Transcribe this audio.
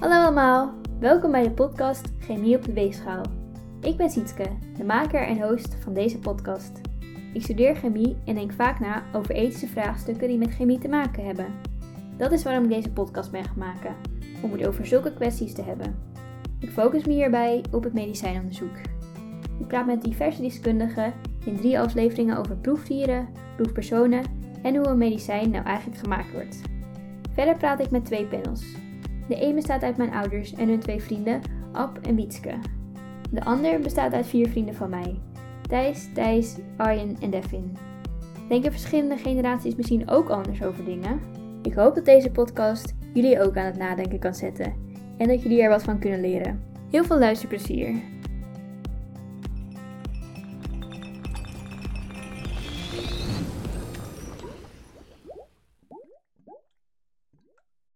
Hallo allemaal, welkom bij de podcast Chemie op de Weegschaal. Ik ben Sietske, de maker en host van deze podcast. Ik studeer chemie en denk vaak na over ethische vraagstukken die met chemie te maken hebben. Dat is waarom ik deze podcast ben gaan maken, om het over zulke kwesties te hebben. Ik focus me hierbij op het medicijnonderzoek. Ik praat met diverse deskundigen in drie afleveringen over proefdieren, proefpersonen en hoe een medicijn nou eigenlijk gemaakt wordt. Verder praat ik met twee panels. De een bestaat uit mijn ouders en hun twee vrienden, Ab en Wietske. De ander bestaat uit vier vrienden van mij, Thijs, Thijs, Arjen en Devin. Denken verschillende generaties misschien ook anders over dingen? Ik hoop dat deze podcast jullie ook aan het nadenken kan zetten en dat jullie er wat van kunnen leren. Heel veel luisterplezier!